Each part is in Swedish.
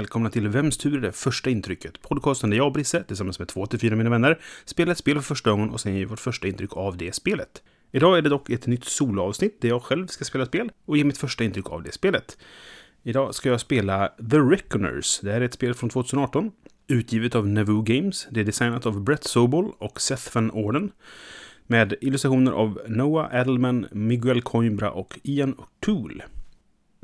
Välkomna till Vems tur är det första intrycket? Podcasten där jag och Brisse tillsammans med två till fyra mina vänner spelar ett spel för första gången och sen ger vårt första intryck av det spelet. Idag är det dock ett nytt soloavsnitt där jag själv ska spela spel och ge mitt första intryck av det spelet. Idag ska jag spela The Reckoners. Det här är ett spel från 2018. Utgivet av Navoo Games. Det är designat av Brett Sobol och Seth Van Orden. Med illustrationer av Noah Adelman, Miguel Coimbra och Ian O'Toole.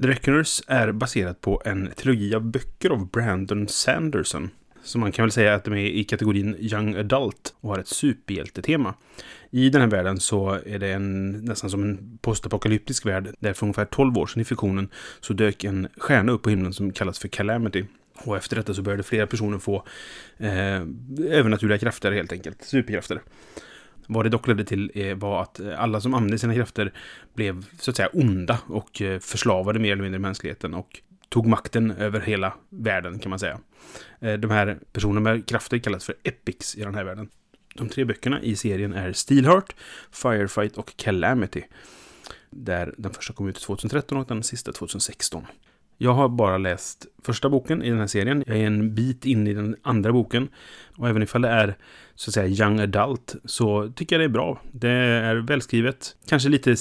The Reckoners är baserat på en trilogi av böcker av Brandon Sanderson. Så man kan väl säga att de är i kategorin Young Adult och har ett superhjältetema. I den här världen så är det en, nästan som en postapokalyptisk värld där för ungefär 12 år sedan i fiktionen så dök en stjärna upp på himlen som kallas för Calamity. Och efter detta så började flera personer få eh, övernaturliga krafter helt enkelt, superkrafter. Vad det dock ledde till eh, var att eh, alla som använde sina krafter blev så att säga onda och eh, förslavade mer eller mindre mänskligheten och tog makten över hela världen kan man säga. De här personerna med krafter kallas för epics i den här världen. De tre böckerna i serien är Steelheart, Firefight och Calamity. Där den första kom ut 2013 och den sista 2016. Jag har bara läst första boken i den här serien. Jag är en bit in i den andra boken. Och även ifall det är så att säga young adult så tycker jag det är bra. Det är välskrivet. Kanske lite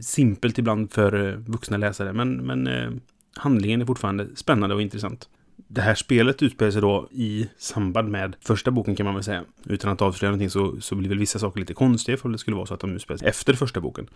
simpelt ibland för eh, vuxna läsare. Men, men eh, handlingen är fortfarande spännande och intressant. Det här spelet utspelar sig då i samband med första boken kan man väl säga. Utan att avslöja någonting så, så blir väl vissa saker lite konstiga ifall det skulle vara så att de utspelar sig efter första boken.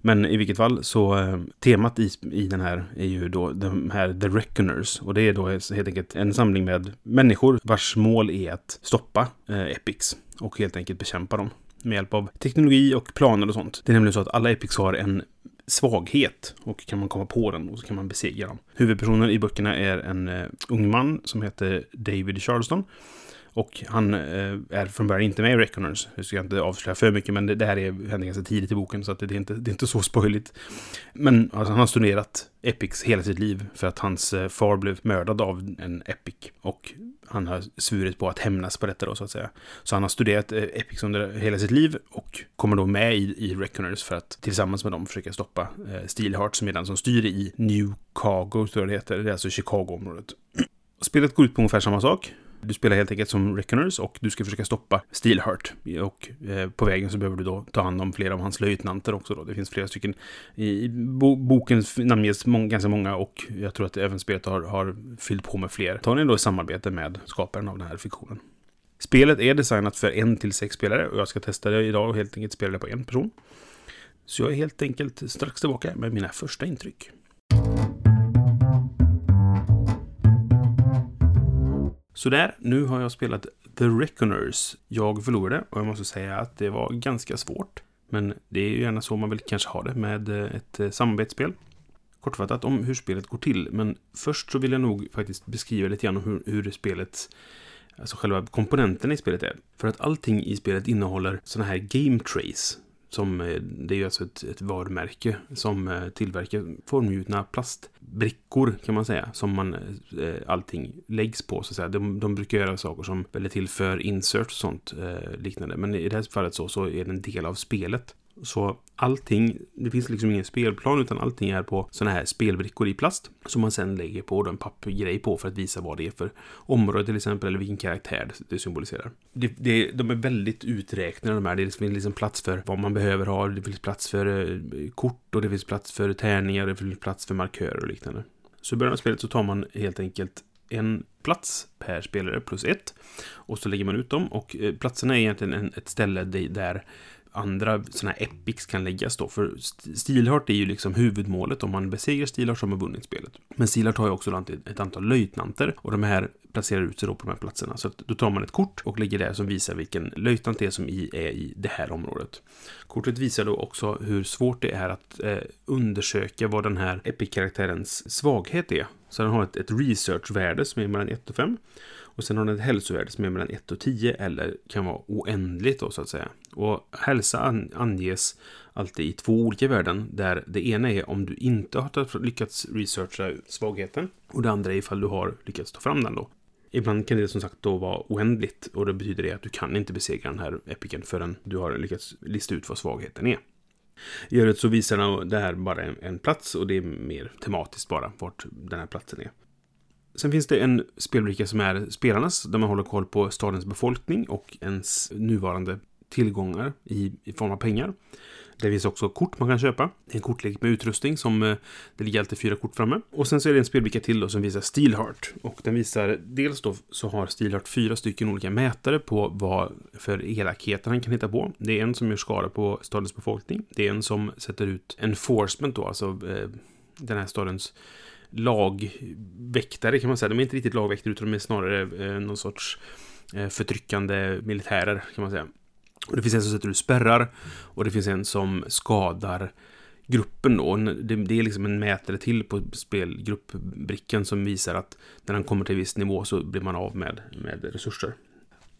Men i vilket fall så eh, temat i, i den här är ju då de här The Reckoners. Och det är då helt enkelt en samling med människor vars mål är att stoppa eh, Epics och helt enkelt bekämpa dem med hjälp av teknologi och planer och sånt. Det är nämligen så att alla Epics har en svaghet och kan man komma på den och så kan man besegra dem. Huvudpersonen i böckerna är en eh, ung man som heter David Charleston. Och han eh, är från början inte med i Reckoners. Jag ska inte avslöja för mycket, men det, det här är, händer ganska tidigt i boken, så att det, det, är inte, det är inte så spoiligt. Men alltså, han har studerat Epics hela sitt liv för att hans eh, far blev mördad av en Epic. Och han har svurit på att hämnas på detta då, så att säga. Så han har studerat eh, Epics under hela sitt liv och kommer då med i, i Reckoners för att tillsammans med dem försöka stoppa eh, Steelheart som är den som styr i New Chicago, tror jag det heter. Det är alltså Chicago-området. Spelet går ut på ungefär samma sak. Du spelar helt enkelt som Reckoners och du ska försöka stoppa Steelheart. Och eh, på vägen så behöver du då ta hand om flera av hans löjtnanter också. Då. Det finns flera stycken. I bo boken namnges må ganska många och jag tror att även spelet har, har fyllt på med fler. Tar ni då i samarbete med skaparen av den här fiktionen. Spelet är designat för en till sex spelare och jag ska testa det idag och helt enkelt spela det på en person. Så jag är helt enkelt strax tillbaka med mina första intryck. Sådär, nu har jag spelat The Reckoners. Jag förlorade och jag måste säga att det var ganska svårt. Men det är ju gärna så man vill kanske ha det med eh, ett eh, samarbetsspel. Kortfattat om hur spelet går till, men först så vill jag nog faktiskt beskriva lite grann om hur, hur spelet Alltså själva komponenterna i spelet är. För att allting i spelet innehåller sådana här game trays som, eh, det är ju alltså ett, ett varumärke som eh, tillverkar formgjutna plastbrickor kan man säga. Som man, eh, allting läggs på så att säga. De, de brukar göra saker som väljer till för insert och sånt liknande. Men i det här fallet så, så är det en del av spelet. Så allting, det finns liksom ingen spelplan utan allting är på sådana här spelbrickor i plast. Som man sen lägger på en pappgrej på för att visa vad det är för område till exempel eller vilken karaktär det symboliserar. Det, det, de är väldigt uträknade de här. Det finns liksom plats för vad man behöver ha. Det finns plats för eh, kort och det finns plats för tärningar. Det finns plats för markörer och liknande. Så i början av spelet så tar man helt enkelt en plats per spelare plus ett. Och så lägger man ut dem och eh, platserna är egentligen ett ställe där andra sådana här epics kan läggas då. För Steelheart är ju liksom huvudmålet. Om man besegrar Steelheart så har man vunnit spelet. Men Steelheart har ju också ett antal löjtnanter. Och de här placerar ut sig då på de här platserna. Så då tar man ett kort och lägger det som visar vilken löjtnant det är som är i det här området. Kortet visar då också hur svårt det är att eh, undersöka vad den här epic-karaktärens svaghet är. Så den har ett, ett research-värde som är mellan 1 och 5. Och sen har den ett hälsovärde som är mellan 1 och 10 eller kan vara oändligt då så att säga. Och hälsa anges alltid i två olika värden där det ena är om du inte har lyckats researcha svagheten och det andra är ifall du har lyckats ta fram den då. Ibland kan det som sagt då vara oändligt och det betyder det att du kan inte besegra den här epiken förrän du har lyckats lista ut vad svagheten är. I övrigt så visar det här bara en, en plats och det är mer tematiskt bara vart den här platsen är. Sen finns det en spelbricka som är spelarnas, där man håller koll på stadens befolkning och ens nuvarande tillgångar i, i form av pengar. Det finns också kort man kan köpa. Det är en kortlek med utrustning som eh, det ligger alltid fyra kort framme. Och sen så är det en spelbricka till då som visar Steelheart. Och den visar dels då så har Steelheart fyra stycken olika mätare på vad för elakheter han kan hitta på. Det är en som gör skada på stadens befolkning. Det är en som sätter ut enforcement då, alltså eh, den här stadens lagväktare kan man säga. De är inte riktigt lagväktare utan de är snarare eh, någon sorts eh, förtryckande militärer kan man säga. Och det finns en som sätter ut spärrar och det finns en som skadar gruppen då. Det, det är liksom en mätare till på spelgruppbrickan som visar att när han kommer till en viss nivå så blir man av med, med resurser.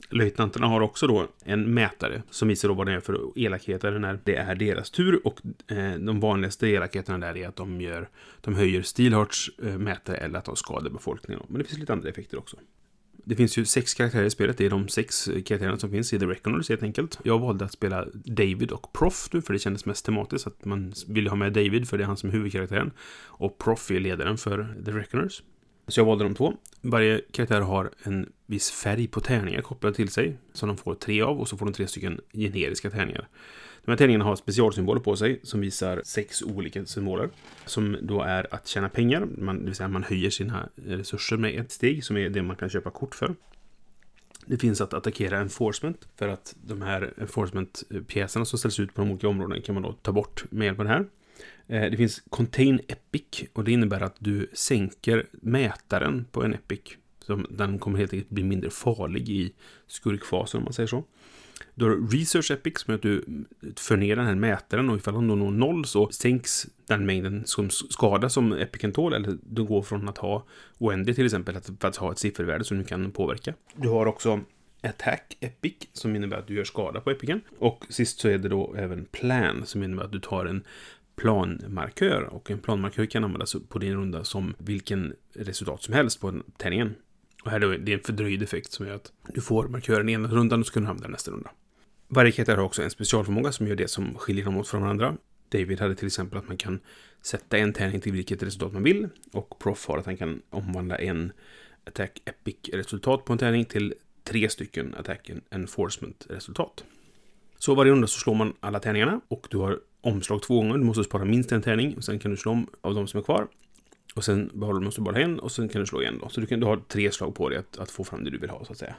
Löjtnanterna har också då en mätare som visar då vad det är för elakheter när det är deras tur och eh, de vanligaste elakheterna där är att de, gör, de höjer Steelhearts eh, mätare eller att de skadar befolkningen. Men det finns lite andra effekter också. Det finns ju sex karaktärer i spelet. Det är de sex eh, karaktärerna som finns i The Reckoners helt enkelt. Jag valde att spela David och Proff nu för det kändes mest tematiskt. Att man vill ha med David för det är han som är huvudkaraktären. Och Proff är ledaren för The Reckoners. Så jag valde de två. Varje karaktär har en viss färg på tärningar kopplad till sig. Som de får tre av och så får de tre stycken generiska tärningar. De här tärningarna har specialsymboler på sig som visar sex olika symboler. Som då är att tjäna pengar, man, det vill säga man höjer sina resurser med ett steg som är det man kan köpa kort för. Det finns att attackera enforcement för att de här enforcement-pjäserna som ställs ut på de olika områdena kan man då ta bort med hjälp av det här. Eh, det finns Contain Epic och det innebär att du sänker mätaren på en Epic. Så den kommer helt enkelt bli mindre farlig i skurkfasen om man säger så. Du har Research Epic som gör att du för ner den här mätaren och ifall den då når noll så sänks den mängden som skada som Epicen tål. Eller du går från att ha oändligt till exempel för att ha ett siffervärde som du kan påverka. Du har också Attack Epic som innebär att du gör skada på Epicen. Och sist så är det då även Plan som innebär att du tar en planmarkör. Och en planmarkör kan användas på din runda som vilken resultat som helst på tärningen. Och här är det en fördröjd effekt som gör att du får markören i ena rundan och så kan du använda den nästa runda. Varje karaktär har också en specialförmåga som gör det som skiljer dem åt från varandra. David hade till exempel att man kan sätta en tärning till vilket resultat man vill. Och Proff har att han kan omvandla en Attack Epic-resultat på en tärning till tre stycken Attack Enforcement-resultat. Så varje runda så slår man alla tärningarna och du har omslag två gånger. Du måste spara minst en tärning och sen kan du slå om av de som är kvar. Och sen behåller, du måste du bara en och sen kan du slå igen då. Så du kan du har tre slag på dig att, att få fram det du vill ha så att säga.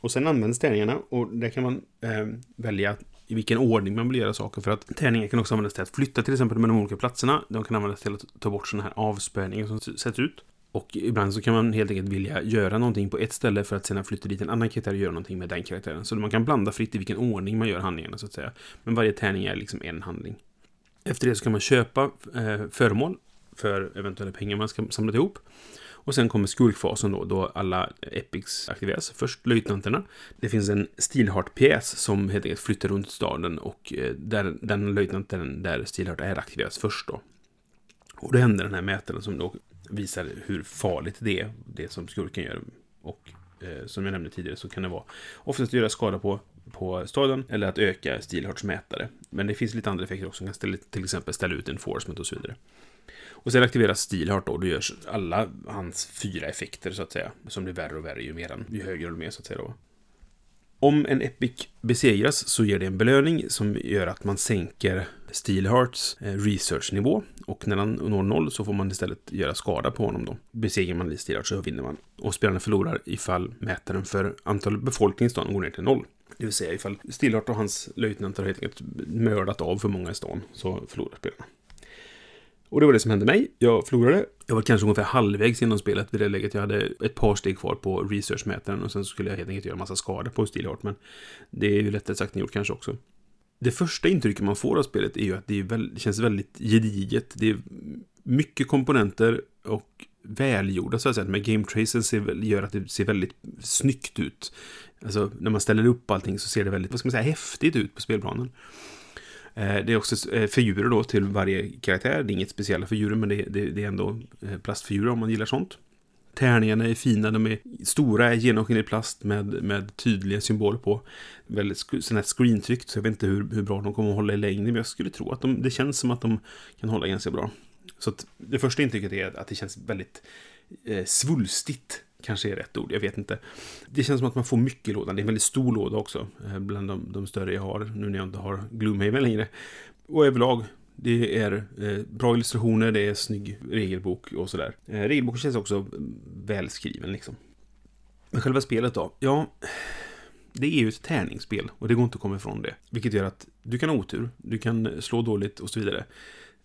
Och sen används tärningarna och där kan man eh, välja i vilken ordning man vill göra saker. För att tärningar kan också användas till att flytta till exempel med de olika platserna. De kan användas till att ta bort sådana här avspärrningar som sätts ut. Och ibland så kan man helt enkelt vilja göra någonting på ett ställe för att sedan flytta dit en annan karaktär och göra någonting med den karaktären. Så man kan blanda fritt i vilken ordning man gör handlingarna så att säga. Men varje tärning är liksom en handling. Efter det så kan man köpa eh, föremål för eventuella pengar man ska samla ihop. Och sen kommer skurkfasen då, då alla epics aktiveras. Först löjtnanterna. Det finns en Steelheart-pjäs som helt enkelt flyttar runt staden och eh, där, den löjtnanten där Steelheart är aktiveras först då. Och då händer den här mätaren som då visar hur farligt det är, det som skurken gör. Och eh, som jag nämnde tidigare så kan det vara oftast göra skada på, på staden eller att öka Steelhearts mätare. Men det finns lite andra effekter också, man kan ställa, till exempel ställa ut enforcement och så vidare. Och sen aktiveras Steelheart då, då görs alla hans fyra effekter så att säga. Som blir värre och värre ju, mer, han, ju högre och mer så att säga då. Om en Epic besegras så ger det en belöning som gör att man sänker Steelhearts eh, researchnivå. Och när han når noll så får man istället göra skada på honom då. Besegrar man Steelheart så vinner man. Och spelarna förlorar ifall mätaren för antal befolkning i stan går ner till noll. Det vill säga ifall Steelheart och hans löjtnant har helt enkelt mördat av för många i stan så förlorar spelarna. Och det var det som hände mig. Jag förlorade. Jag var kanske ungefär halvvägs inom spelet vid det läget. Jag hade ett par steg kvar på researchmätaren och sen skulle jag helt enkelt göra massa skada på Steelheart. Men det är ju lättare sagt än gjort kanske också. Det första intrycket man får av spelet är ju att det, är väl, det känns väldigt gediget. Det är mycket komponenter och välgjorda så att säga. Men game tracen gör att det ser väldigt snyggt ut. Alltså när man ställer upp allting så ser det väldigt, vad ska man säga, häftigt ut på spelplanen. Eh, det är också eh, figurer då till varje karaktär. Det är inget speciella figurer men det, det, det är ändå eh, plastfigurer om man gillar sånt. Tärningarna är fina, de är stora, genomskinlig plast med, med tydliga symboler på. Väldigt sån här screentryckt, så jag vet inte hur, hur bra de kommer att hålla i längden, men jag skulle tro att de, det känns som att de kan hålla ganska bra. Så att det första intrycket är att det känns väldigt eh, svulstigt kanske är rätt ord, jag vet inte. Det känns som att man får mycket i lådan, det är en väldigt stor låda också, eh, bland de, de, större jag har, nu när jag inte har Gloomhaven längre. Och överlag, det är eh, bra illustrationer, det är snygg regelbok och sådär. Eh, regelboken känns också mm, välskriven liksom. Men själva spelet då? Ja, det är ju ett tärningsspel och det går inte att komma ifrån det. Vilket gör att du kan ha otur, du kan slå dåligt och så vidare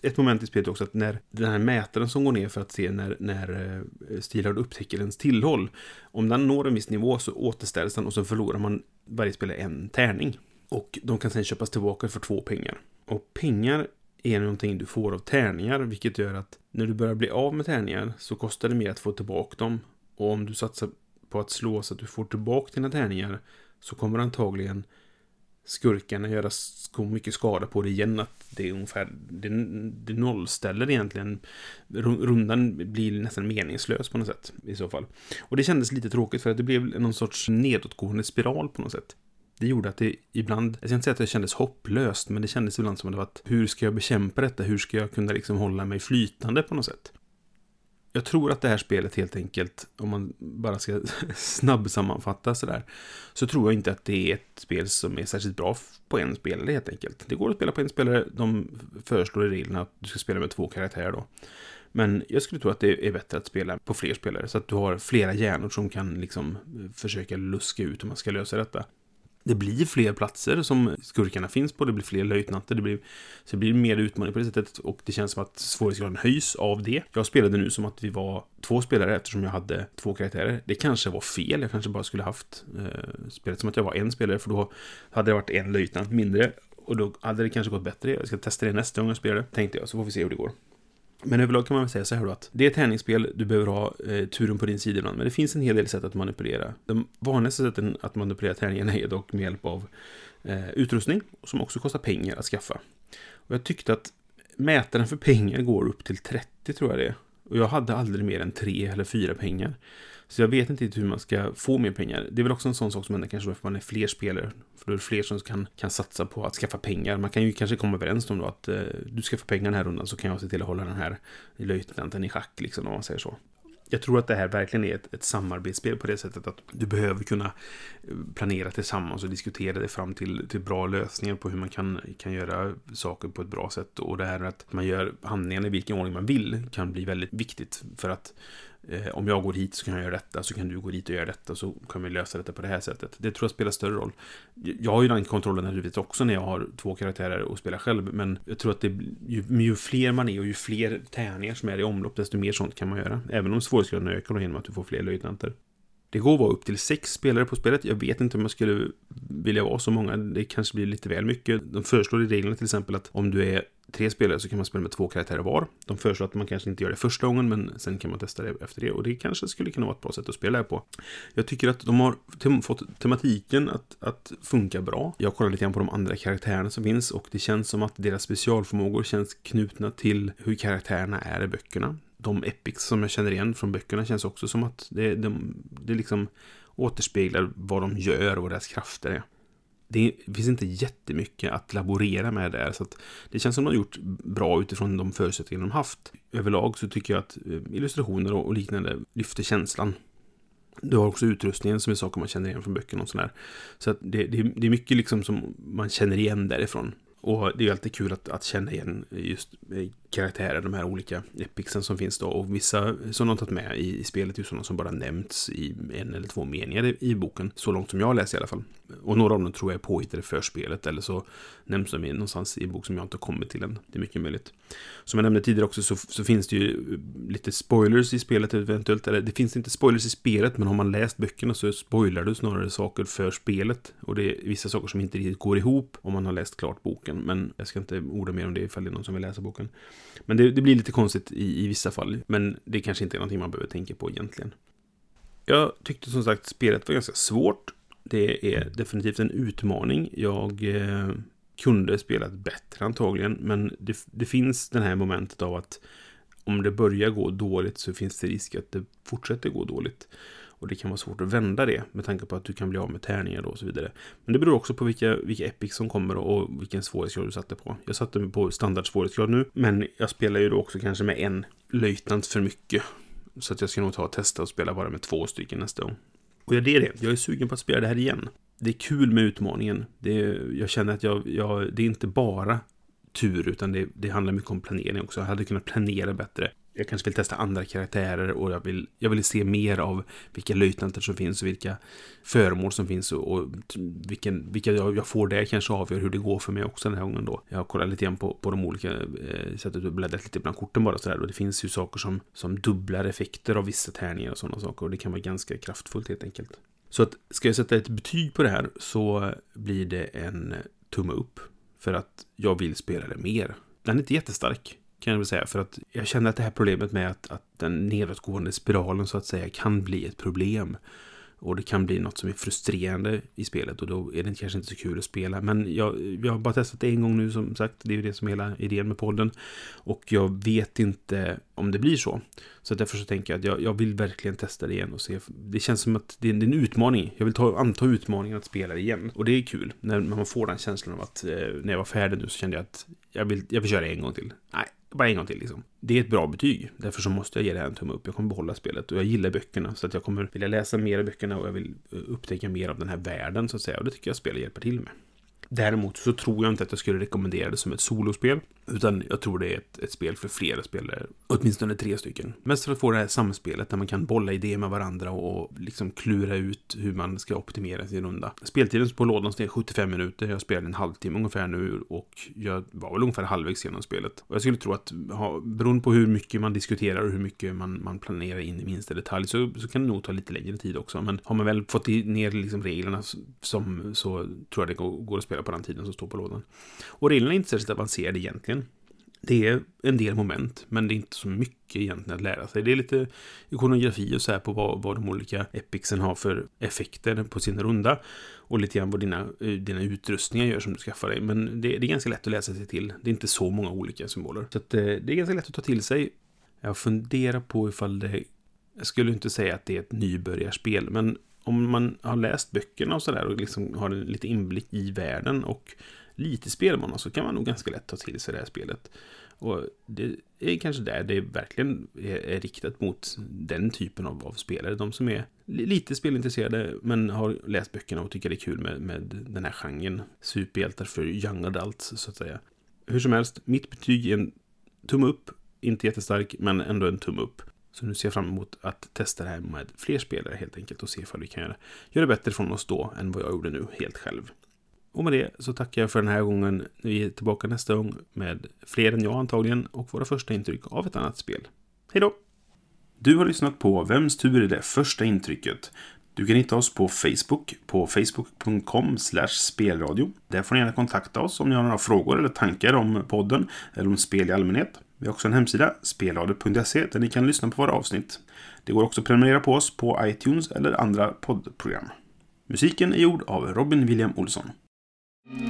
ett moment i spelet också att när den här mätaren som går ner för att se när, när eh, Steelhard upptäcker ens tillhåll, om den når en viss nivå så återställs den och så förlorar man varje spelare en tärning. Och de kan sen köpas tillbaka för två pengar. Och pengar är någonting du får av tärningar, vilket gör att när du börjar bli av med tärningar så kostar det mer att få tillbaka dem. Och om du satsar på att slå så att du får tillbaka dina tärningar så kommer antagligen skurkarna göra så mycket skada på det igen att det är ungefär, det, det nollställer egentligen. Rundan blir nästan meningslös på något sätt i så fall. Och det kändes lite tråkigt för att det blev någon sorts nedåtgående spiral på något sätt. Det gjorde att det ibland, jag ska inte säga att det kändes hopplöst, men det kändes ibland som att det var att hur ska jag bekämpa detta? Hur ska jag kunna liksom hålla mig flytande på något sätt? Jag tror att det här spelet helt enkelt, om man bara ska snabbsammanfatta sådär, så tror jag inte att det är ett spel som är särskilt bra på en spelare helt enkelt. Det går att spela på en spelare, de föreslår i reglerna att du ska spela med två karaktärer då. Men jag skulle tro att det är bättre att spela på fler spelare, så att du har flera hjärnor som kan liksom försöka luska ut hur man ska lösa detta det blir fler platser som skurkarna finns på, det blir fler löjtnanter, det blir, så det blir mer utmaning på det sättet och det känns som att svårighetsgraden höjs av det. Jag spelade nu som att vi var två spelare eftersom jag hade två karaktärer. Det kanske var fel, jag kanske bara skulle haft eh, spelet som att jag var en spelare för då hade det varit en löjtnant mindre och då hade det kanske gått bättre. Jag ska testa det nästa gång jag spelar, det, tänkte jag, så får vi se hur det går. Men överlag kan man väl säga så här då att det är ett tärningsspel, du behöver ha eh, turen på din sida ibland, men det finns en hel del sätt att manipulera. De vanligaste sätten att manipulera tärningarna är dock med hjälp av eh, utrustning, som också kostar pengar att skaffa. Och jag tyckte att mätaren för pengar går upp till 30 tror jag det är. Och jag hade aldrig mer än tre eller fyra pengar. Så jag vet inte hur man ska få mer pengar. Det är väl också en sån sak som händer kanske då för man är fler spelare. För då är det fler som kan, kan satsa på att skaffa pengar. Man kan ju kanske komma överens om då att eh, du ska få pengar den här rundan så kan jag se till att hålla den här löjtnanten i schack liksom om man säger så. Jag tror att det här verkligen är ett, ett samarbetsspel på det sättet att du behöver kunna eh, planera tillsammans och diskutera det fram till, till bra lösningar på hur man kan, kan göra saker på ett bra sätt. Och det här att man gör handlingarna i vilken ordning man vill kan bli väldigt viktigt för att Eh, om jag går hit så kan jag göra detta, så kan du gå dit och göra detta, så kan vi lösa detta på det här sättet. Det tror jag spelar större roll. Jag har ju den kontrollen naturligtvis också när jag har två karaktärer och spelar själv, men jag tror att det, ju, ju fler man är och ju fler tärningar som är i omlopp, desto mer sånt kan man göra. Även om svårighetsgraden ökar genom att du får fler löjtnanter. Det går att vara upp till sex spelare på spelet. Jag vet inte om jag skulle vilja vara så många. Det kanske blir lite väl mycket. De föreslår i reglerna till exempel att om du är tre spelare så kan man spela med två karaktärer var. De föreslår att man kanske inte gör det första gången, men sen kan man testa det efter det. Och det kanske skulle kunna vara ett bra sätt att spela det på. Jag tycker att de har tem fått tematiken att, att funka bra. Jag kollar lite grann på de andra karaktärerna som finns och det känns som att deras specialförmågor känns knutna till hur karaktärerna är i böckerna. De epics som jag känner igen från böckerna känns också som att det, de, det liksom återspeglar vad de gör och vad deras krafter är det finns inte jättemycket att laborera med där. Så det känns som de har gjort bra utifrån de förutsättningar de haft. Överlag så tycker jag att eh, illustrationer och liknande lyfter känslan. Du har också utrustningen som är saker man känner igen från böckerna och sådär. Så att det, det, det är mycket liksom som man känner igen därifrån. Och det är alltid kul att, att känna igen just eh, karaktärer, de här olika epicsen som finns då. Och vissa som de har tagit med i, i spelet är sådana som bara nämnts i en eller två meningar i, i boken. Så långt som jag läser i alla fall. Och några av dem tror jag är påhittade för spelet, eller så nämns de någonstans i en bok som jag inte har kommit till än. Det är mycket möjligt. Som jag nämnde tidigare också så, så finns det ju lite spoilers i spelet eventuellt. Eller det finns inte spoilers i spelet, men har man läst böckerna så spoilar du snarare saker för spelet. Och det är vissa saker som inte riktigt går ihop om man har läst klart boken. Men jag ska inte orda mer om det ifall det är någon som vill läsa boken. Men det, det blir lite konstigt i, i vissa fall. Men det kanske inte är någonting man behöver tänka på egentligen. Jag tyckte som sagt spelet var ganska svårt. Det är definitivt en utmaning. Jag eh, kunde spelat bättre antagligen, men det, det, finns det här momentet av att om det börjar gå dåligt så finns det risk att det fortsätter gå dåligt. Och det kan vara svårt att vända det med tanke på att du kan bli av med tärningar och så vidare. Men det beror också på vilka, vilka epics som kommer och vilken svårighetsgrad du satte på. Jag satte mig på standard svårighetsgrad nu, men jag spelar ju då också kanske med en löjtnant för mycket. Så att jag ska nog ta och testa och spela bara med två stycken nästa gång. Och jag är det. Jag är sugen på att spela det här igen. Det är kul med utmaningen. Det är, jag känner att jag, jag, det är inte bara tur, utan det, det handlar mycket om planering också. Jag hade kunnat planera bättre jag kanske vill testa andra karaktärer och jag vill, jag vill se mer av vilka löjtnanter som finns och vilka föremål som finns och, och vilken, vilka jag, jag, får där kanske avgör hur det går för mig också den här gången då. Jag har kollat lite grann på, på de olika eh, sättet och bläddrat lite bland korten bara sådär och det finns ju saker som, som dubblar effekter av vissa tärningar och sådana saker och det kan vara ganska kraftfullt helt enkelt. Så att ska jag sätta ett betyg på det här så blir det en tumme upp för att jag vill spela det mer. Den är inte jättestark kan jag väl säga. För att jag känner att det här problemet med att, att den nedåtgående spiralen så att säga kan bli ett problem. Och det kan bli något som är frustrerande i spelet och då är det kanske inte så kul att spela. Men jag, jag har bara testat det en gång nu som sagt. Det är ju det som är hela idén med podden. Och jag vet inte om det blir så. Så därför så tänker jag att jag, jag vill verkligen testa det igen och se. Det känns som att det är, en utmaning. Jag vill ta, anta utmaningen att spela det igen. Och det är kul när man får den känslan av att eh, när jag var färdig nu så kände jag att jag vill, jag vill köra en gång till. Nej, bara en gång till liksom. Det är ett bra betyg. Därför så måste jag ge det här en tumme upp. Jag kommer behålla spelet och jag gillar böckerna. Så att jag kommer vilja läsa mer av böckerna och jag vill eh, upptäcka mer av den här världen så att säga. Och det tycker jag spelet hjälper till med. Däremot så tror jag inte att jag skulle rekommendera det som ett solospel. Utan jag tror det är ett, ett spel för flera spelare. Åtminstone tre stycken. Mest för att få det här samspelet där man kan bolla idéer med varandra och liksom klura ut hur man ska optimera sin runda. Speltiden på lådan är 75 minuter. Jag spelade en halvtimme ungefär nu och jag var väl ungefär halvvägs genom spelet. Och jag skulle tro att ha, beroende på hur mycket man diskuterar och hur mycket man, man planerar in i minsta detalj så, så kan det nog ta lite längre tid också. Men har man väl fått ner liksom reglerna som, så tror jag det går, går att spela på den tiden som står på lådan. Och reglerna är inte särskilt avancerade egentligen. Det är en del moment, men det är inte så mycket egentligen att lära sig. Det är lite ikonografi och så här på vad, vad de olika epicsen har för effekter på sin runda. Och lite grann vad dina, eh, dina utrustningar gör som du skaffar dig. Men det, det är ganska lätt att läsa sig till. Det är inte så många olika symboler. Så att, eh, det är ganska lätt att ta till sig. Jag funderar på ifall det... Jag skulle inte säga att det är ett nybörjarspel, men om man har läst böckerna och sådär och liksom har en lite inblick i världen och lite spelvana så kan man nog ganska lätt ta till sig det här spelet. Och det är kanske där det verkligen är, är riktat mot den typen av, av, spelare. De som är lite spelintresserade men har läst böckerna och tycker det är kul med, med den här genren. Superhjältar för young adults så att säga. Hur som helst, mitt betyg är en tumme upp. Inte jättestark, men ändå en tumme upp. Så nu ser jag fram emot att testa det här med fler spelare helt enkelt och se ifall vi kan göra, göra bättre från oss då än vad jag gjorde nu helt själv. Och med det så tackar jag för den här gången. Vi är tillbaka nästa gång med fler än jag antagligen och våra första intryck av ett annat spel. Hej då! Du har lyssnat på Vems tur är det första intrycket? Du kan hitta oss på Facebook på facebook.com spelradio. Där får ni gärna kontakta oss om ni har några frågor eller tankar om podden eller om spel i allmänhet. Vi har också en hemsida, spelradio.se, där ni kan lyssna på våra avsnitt. Det går också att prenumerera på oss på iTunes eller andra poddprogram. Musiken är gjord av Robin William Olsson. Hej,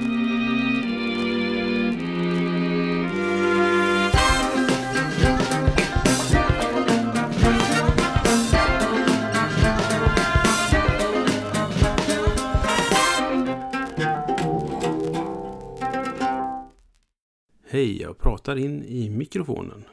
jag pratar in i mikrofonen.